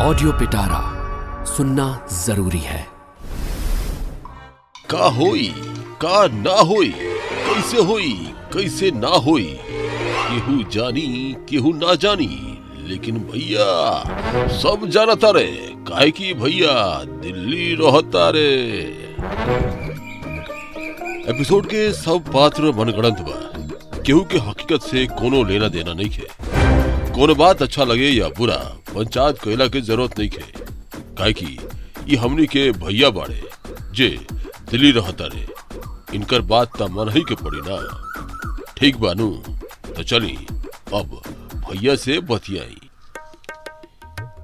Audio Pitara सुनना ज़रूरी है। का होई, का ना होई, कैसे होई, कैसे ना होई, केहू जानी, केहू ना जानी, लेकिन भैया, सब जानता रे, काहे की भैया, दिल्ली रहता रे। एपिसोड के सब पात्र मनगढ़ंत बा, केहू के हकीकत से कोनो लेना देना नहीं है। कोनो बात अच्छा लगे या बुरा पंचायत कैला के ज़रूरत नहीं है काहे की हमनी के भैया बाड़े, जे दिल्ली रहता रे। इनकर बात त मन ही के पड़ी ना। ठीक बानू तो चली, अब भैया से बतियाई।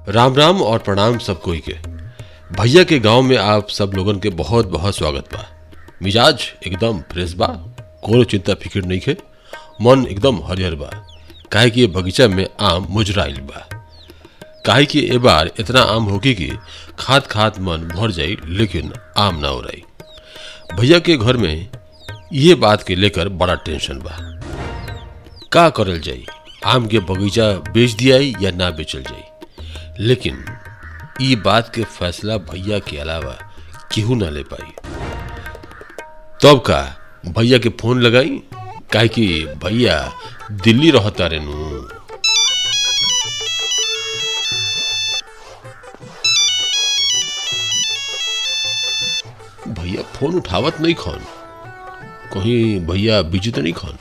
राम राम और प्रणाम सब कोई के। भैया के गाँव में आप सब लोगन के बहुत बहुत स्वागत बा। मिजाज एकदम फ्रेश बा, कोनो चिंता फ़िक्र नहीं है मन एकदम हरिहर बा। काहे कि बगीचा में आम मुजराइल बा। काहे कि ए बार इतना आम होगी कि खात खात मन भर जाई, लेकिन आम ना हो रही भैया के घर में ये बात के लेकर बड़ा टेंशन बा। का करल जाई? आम के बगीचा बेच दिया या ना बेचल जाई? लेकिन ये बात के फैसला भैया के अलावा केहू ना ले पाई। तब का भैया के फ़ोन लगाई, काहे कि भैया दिल्ली रहता रे फ़ोन उठावत नहीं खन। कहीं भैया बिज़ी तो नहीं खन।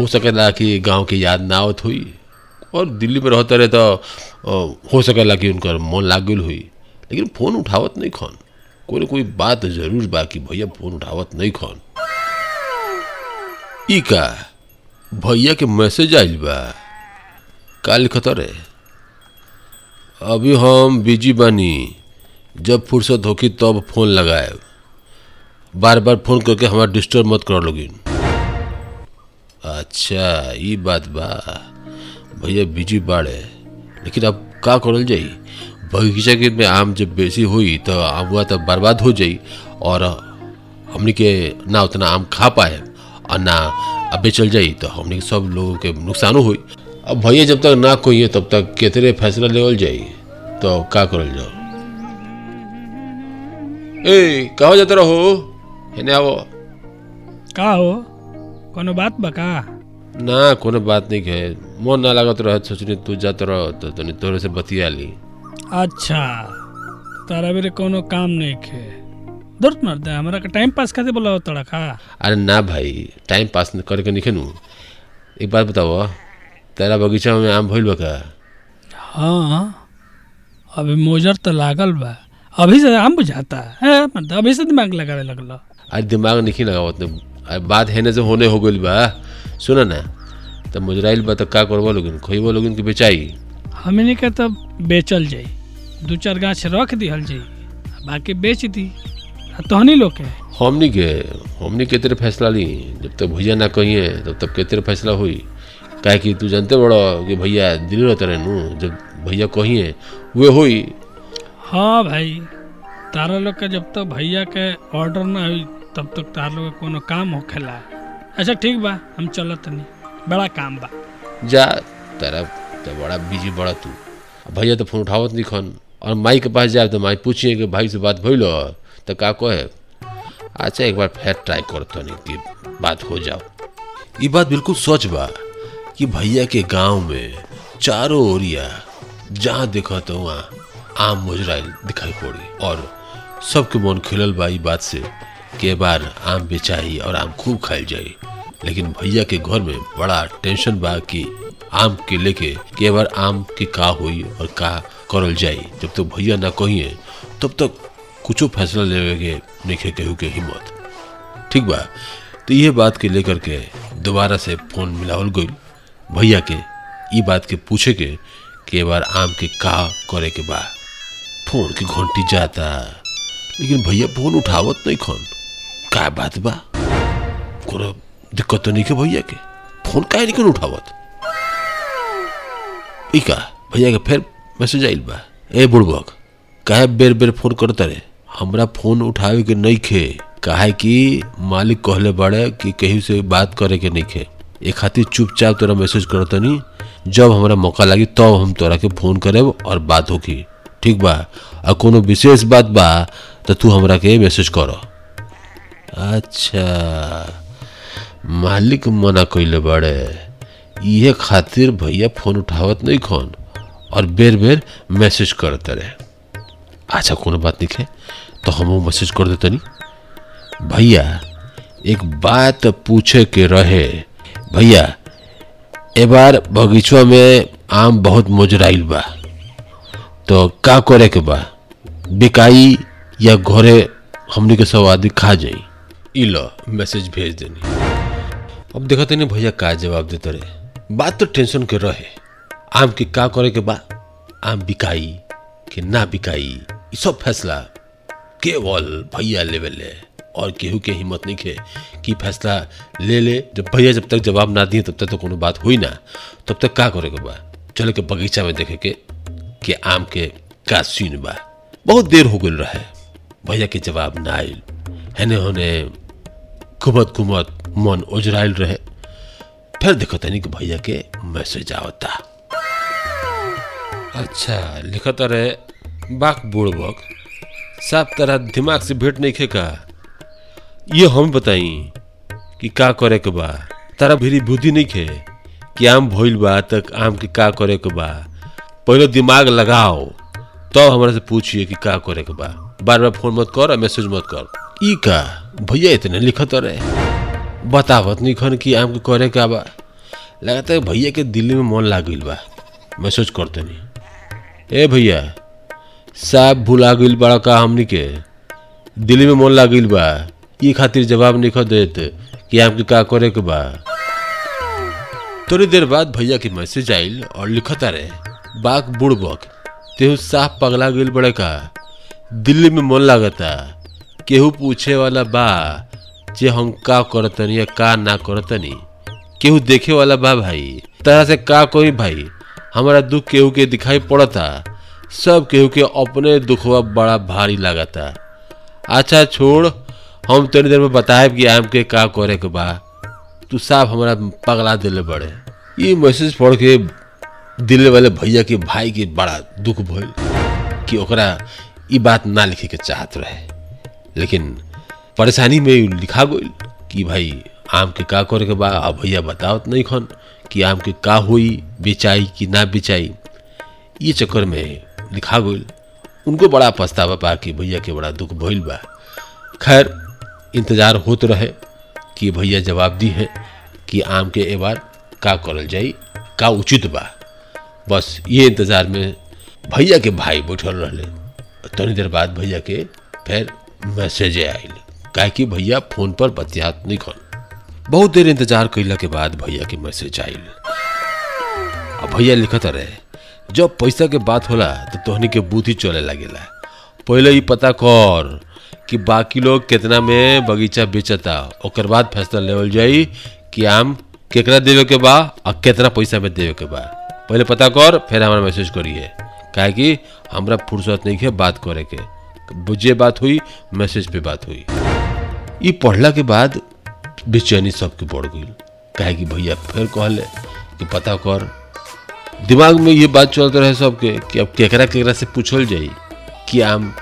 हो सकेला कि गाँव के याद ना आवत हुई। और दिल्ली में रहते रहे तो हो सकेला कि उनकर मन लाग गई हुई। लेकिन फ़ोन उठावत नहीं खन। कोई ना कोई बात ज़रूर बा कि भैया फ़ोन उठावत नहीं खन। ई का, भैया के मैसेज आइल बा। का लिखत रे अभी हम बिज़ी बानी। जब फुर्सत होगी तब तो फ़ोन लगाए बार बार फ़ोन करके हमारा डिस्टर्ब मत कर लोगिन अच्छा ये बात बा। भैया बिज़ी बाड़े लेकिन अब का करल जाई? बगीचा के में आम जब बेसी हुई तो आम हुआ तो बर्बाद हो जाई और हमनी के ना उतना आम खा पाए और ना अब बेचल जाई तो हमनी सब लोगों के नुकसानो हुई। अब भैया जब तक ना कोई है तब तक केतरे फैसला लेवल जाई? तो का करल जाओ? ए, कहाँ जाते रहो? हेने आओ का हो कोनो बात बा का ना कोनो बात नहीं है मन ना लागत रह सोचनी तू जात रह तो तनी तोरे से बतिया ली अच्छा तारा बेरे कोनो काम नहीं खे दूर मर दे हमरा के टाइम पास खातिर बोला तड़ा का अरे ना भाई टाइम पास करके नहीं खेनू एक बात बताओ तेरा बगीचा में आम भइल बा का हाँ अभी मोजर तो लागल बा अभी से आम बुझाता है मतलब अभी से दिमाग लगावे लगल अरे दिमाग नहीं लगावत ने अरे बात है ना से होने हो गइल बा। सुना ना? तब मुजराइल बा तो का करबो लोगिन? खोइबो लोगिन के बेचाई। हमने के तो बेचल जाई। दू चार गाछ रख दिहल जाई। बाकी बेच दी। तहनी लोग के हमनी के हमनी के तेरे फैसला ली। जब तक भैया ना कहिए तब तक के तेरे फैसला हुई। काहे कि तू जानते बड़ो कि भैया दिल रहते रहे नू जब भैया कहिए वे हुई। हाँ भाई तारा लोग के जब तक भैया के ऑर्डर ना हुई तब तक तारा लोग कोनो काम होखेला अच्छा ठीक बा, हम चलत नहीं बड़ा काम बा। जा, तेरा तो बड़ा बिज़ी बड़ा तू। भैया तो फ़ोन उठावत नहीं खन। और माई के पास जाए तो माई पूछिए कि भाई से बात भइल तो का कहे? अच्छा एक बार फिर ट्राई करतो नहीं कि बात हो जाओ। ये बात बिल्कुल सच बा कि भैया के गाँव में चारों ओरिया जहाँ देखा तो वहाँ आम मुजराइल दिखाई पड़ी। और सबके मन खिलल बा बात से। कि बार आम बेचाई और आम खूब खाइल जाई। लेकिन भैया के घर में बड़ा टेंशन बा कि आम के लेके कि बार आम के का हुई और का करल जाई। जब तक तो भैया ना कहिए, तब तक कुछो फैसला लेवे के नहीं केहू के हिम्मत। ठीक बा। तो ये बात के लेकर के दोबारा से फ़ोन मिलावल गई भैया के ये बात के पूछे के कि बार आम के का करे के बा। फ़ोन की घंटी जाता। लेकिन भैया फ़ोन उठावत नहीं खन। का बात बा? कोनो दिक्कत तो नहीं के भैया के? फ़ोन काहे नहीं उठावत? ई का? भैया के फिर मैसेज आइल बा। ए बुड़बक, काहे बेर बेर फ़ोन करता रे हमरा फ़ोन उठावे के नहीं खे काहे कि मालिक कहले बड़े कि कहीं से बात करे के नहीं खे ए खातिर चुपचाप तोरा मैसेज करतनी। जब हमरा मौका लगी तब तो हम तोरा के फ़ोन करेब और बात होगी ठीक बा? और कोनो विशेष बात बा तो तू हमरा के मैसेज कर अच्छा। मालिक मना कइले बड़े, इहे खातिर भैया फ़ोन उठावत नहीं खन और बेर बेर मैसेज करते रहे। अच्छा कोनो बात नहीं है तो हम मैसेज कर देते नहीं भैया, एक बात पूछे के रहे। भैया, ए बार बगीचवा में आम बहुत मोजराइल बा तो का करे के बा? बिकाई या घरे हमनी के आदमी खा जाई? ई लो मैसेज भेज देनी। अब देखा तनी भैया का जवाब देते रहे। बात तो टेंशन के रहे। आम के का करे के बा? आम बिकाई कि ना बिकाई ई सब फैसला केवल भैया लेवल ले और केहू के हिम्मत नहीं खे कि फैसला ले ले। जब भैया जब तक जवाब ना दिए, तब तक तो कोनो बात हुई ना। तब तक का करे के बा? चले के बगीचा में देखे के, कि आम के का सीन बा। बहुत देर हो गई रहे। भैया के जवाब ना आयल हेने होने घुमत घुमत मन ओझराइल रहे। फिर देखो तनी कि भैया के मैसेज आवता। अच्छा लिखत रहे, बाक बुड़बक साफ़ तरह दिमाग से भेंट नहीं खे का ये हम बताई कि का करे के बा। तारा भीरी बुद्धि नहीं खे कि आम भइल बा तक आम के का करे के बा। पहले दिमाग लगाओ तब तो हमरा से पूछिए कि का करे के बा। बार बार फ़ोन मत कर मैसेज मत कर। ई का? भैया, इतने लिखत रहे। बतावत नहीं खन कि आम के करे का बा। लगाता है भैया के दिल्ली में मन लाग गइल बा मैसेज करते नहीं। ए भैया, साहब भुला गइल बड़ा का हमनी के। दिल्ली में मन लाग गइल बा। ई खातिर जवाब नहीं देत कि आम के का करे के बा। थोड़ी देर बाद भैया के मैसेज आइल और लिखता रहे बाक बुड़बक। तेहू साफ़ पगला गइल बड़े का। दिल्ली में मन लागता। केहू पूछे वाला बा जे हम का करतनी या का ना करतनी। केहू देखे वाला बा भाई, तरह से का कोई भाई, हमारा दुख केहू के दिखाई पड़ता, सब केहू के अपने दुखवा बड़ा भारी लागता। अच्छा छोड़, हम तनी देर में बताए कि आम के का करे के बा। तू साफ़ हमारा पगला दिले बड़े। ये मैसेज पढ़ के दिल्ली वाले भैया के भाई के बड़ा दुख भइल कि ओकरा ई बात ना लिखे के चाहत रहे। लेकिन परेशानी में लिखा गई कि भाई, आम के का करे के बा अब भैया बतावत नहीं खन कि आम के का हुई, बेचाई कि ना बेचाई। ये चक्कर में लिखा गई उनको बड़ा पछतावा बा कि भैया के बड़ा दुख भइल बा। खैर, इंतज़ार होत रहे कि भैया जवाब दी है कि आम के ए बार का करल जाई, का उचित बा। बस ये इंतज़ार में भैया के भाई बैठल रहे तनी देर बाद भैया के फिर मैसेज आयल कि, भैया, फ़ोन पर बतियात नहीं खन बहुत देर इंतज़ार कैला के बाद भैया के मैसेज आयल अब भैया लिखत रहे, जब पैसा के बात होला तो तोहनी के बुद्धि चले लगेला। पहले ही पता कर कि बाकी लोग कितना में बगीचा बेचता और बाद फैसला लेवल जाई कि आम केकरा देवे के बा और कितना पैसा में देवे के बा। पहले पता कर, फिर हमारा मैसेज करिए कि, हमरा फुर्सत नहीं है बात करे के। जे बात हुई, मैसेज पे बात हुई। ये पढ़ला के बाद बेचैनी सबके बढ़ गई। कहे कि भैया, फिर कहले कि पता कर, दिमाग में ये बात चलते रहे सबके कि अब केकरा केकरा से पूछल जाई कि आम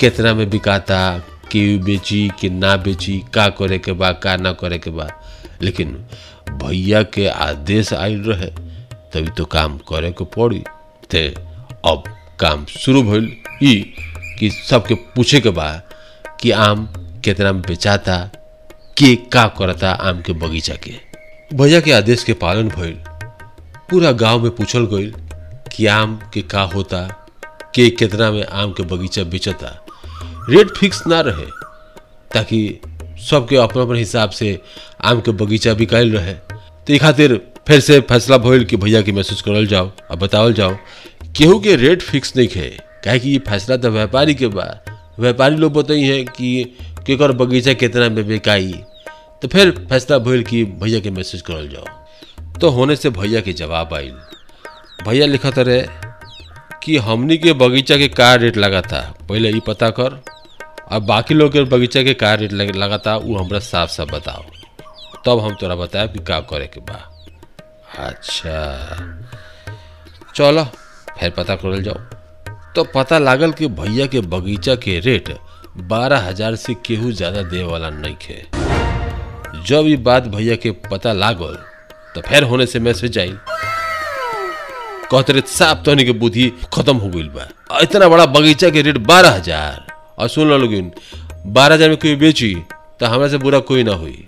कितना में बिकाता कि बेची, कि ना बेची, का करे के बा, का ना करे के बा। लेकिन भैया के आदेश आयल रहे, तभी तो काम करे को पड़ी। ते अब काम शुरू भइल। ई कि सबके पूछे के बा कि आम कितना में बेचाता, के का करता आम के बगीचा के। भैया के आदेश के पालन भइल। पूरा गाँव में पूछल गईल कि आम के का होता, के कितना में आम के बगीचा बेचता। रेट फिक्स ना रहे, ताकि सबके अपना अपने हिसाब से आम के बगीचा बिकाइल रहे। तो ये खातिर फिर से फैसला भइल कि भैया के मैसेज करल जाओ अब बतावल जाओ, केहू के रेट फिक्स नहीं है काहे कि ये फैसला तो व्यापारी के बा, व्यापारी लोग बताई हैं कि केकर बगीचा कितना में बेकाई। तो फिर फैसला भइल कि भैया के मैसेज करल जाओ। तो होने से भैया के जवाब आइल। भैया लिखत रहे कि हमनी के बगीचा के का रेट लगा था पहले ये पता कर। और बाकी लोग के बगीचा के का रेट लग- था वो हमरा साफ़ साफ़ बताओ। तब हम तोरा बताए कि का करे के बा। अच्छा। चलो, फिर पता करल जाओ। तो पता लागल कि भैया के बगीचा के रेट बारह हज़ार से केहू ज़्यादा दे वाला नहीं खे। जब ये बात भैया के पता लागल तो फिर होने से मैसेज आई। कहते साफ़ तोहनी के बुद्धि खत्म हो गई बा। इतना बड़ा बगीचा के रेट बारह हज़ार। और सुन लो लोगिन बारह हज़ार में कोई बेची तो हमरा से बुरा कोई ना हुई।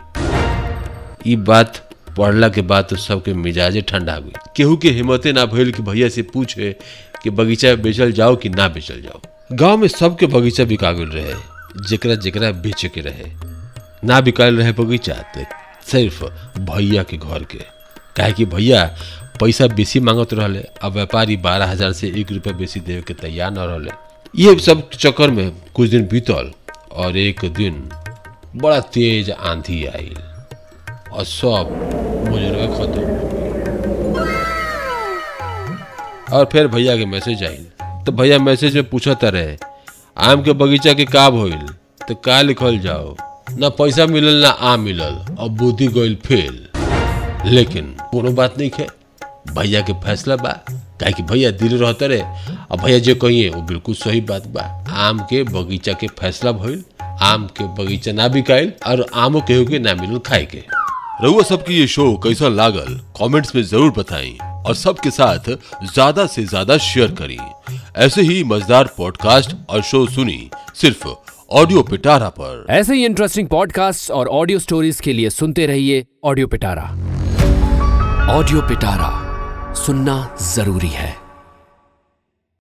ई बात पढ़ला के बाद तो सबके मिजाजे ठंडा गई। केहू के हिम्मते ना भइल कि भैया से पूछे कि बगीचा बेचल जाओ कि ना बेचल जाओ। गाँव में सबके बगीचा बिका गेल रहे, जेकरा जेकरा बेचे के रहे। ना बिकाल रहे बगीचा तो सिर्फ़ भैया के घर के। काहे कि भैया, पैसा बेसी मांगत रहले अब व्यापारी बारह हज़ार से एक रुपया बेसी देवे के तैयार न रहले। ये सब चक्कर में कुछ दिन बीतल, और एक दिन बड़ा तेज आंधी आई और सब मुजरवे खत्म हो गई। और फिर भैया के मैसेज आई तो भैया मैसेज में पूछत रहे, आम के बगीचा के का भइल? तो का लिखल जाओ? ना पैसा मिलल, ना आम मिलल, और बुद्धि गइल फेल। लेकिन कोनो बात नहीं है भैया के फैसला बा। काहे कि भैया दिल रहते रहे, और भैया जो कहिए वो बिल्कुल सही बात बा। आम के बगीचा के फैसला भइल, आम के बगीचा ना बिकाइल, और आमो केहू के ना मिलल खाए के। रउआ सबकी ये शो कैसा लागल, कमेंट्स में ज़रूर बताएँ। और सबके साथ ज़्यादा से ज़्यादा शेयर करें। ऐसे ही मज़ेदार पॉडकास्ट और शो सुनी सिर्फ़ ऑडियो पिटारा पर। ऐसे ही इंटरेस्टिंग पॉडकास्ट और ऑडियो स्टोरीज के लिए सुनते रहिए ऑडियो पिटारा ऑडियो पिटारा सुनना ज़रूरी है।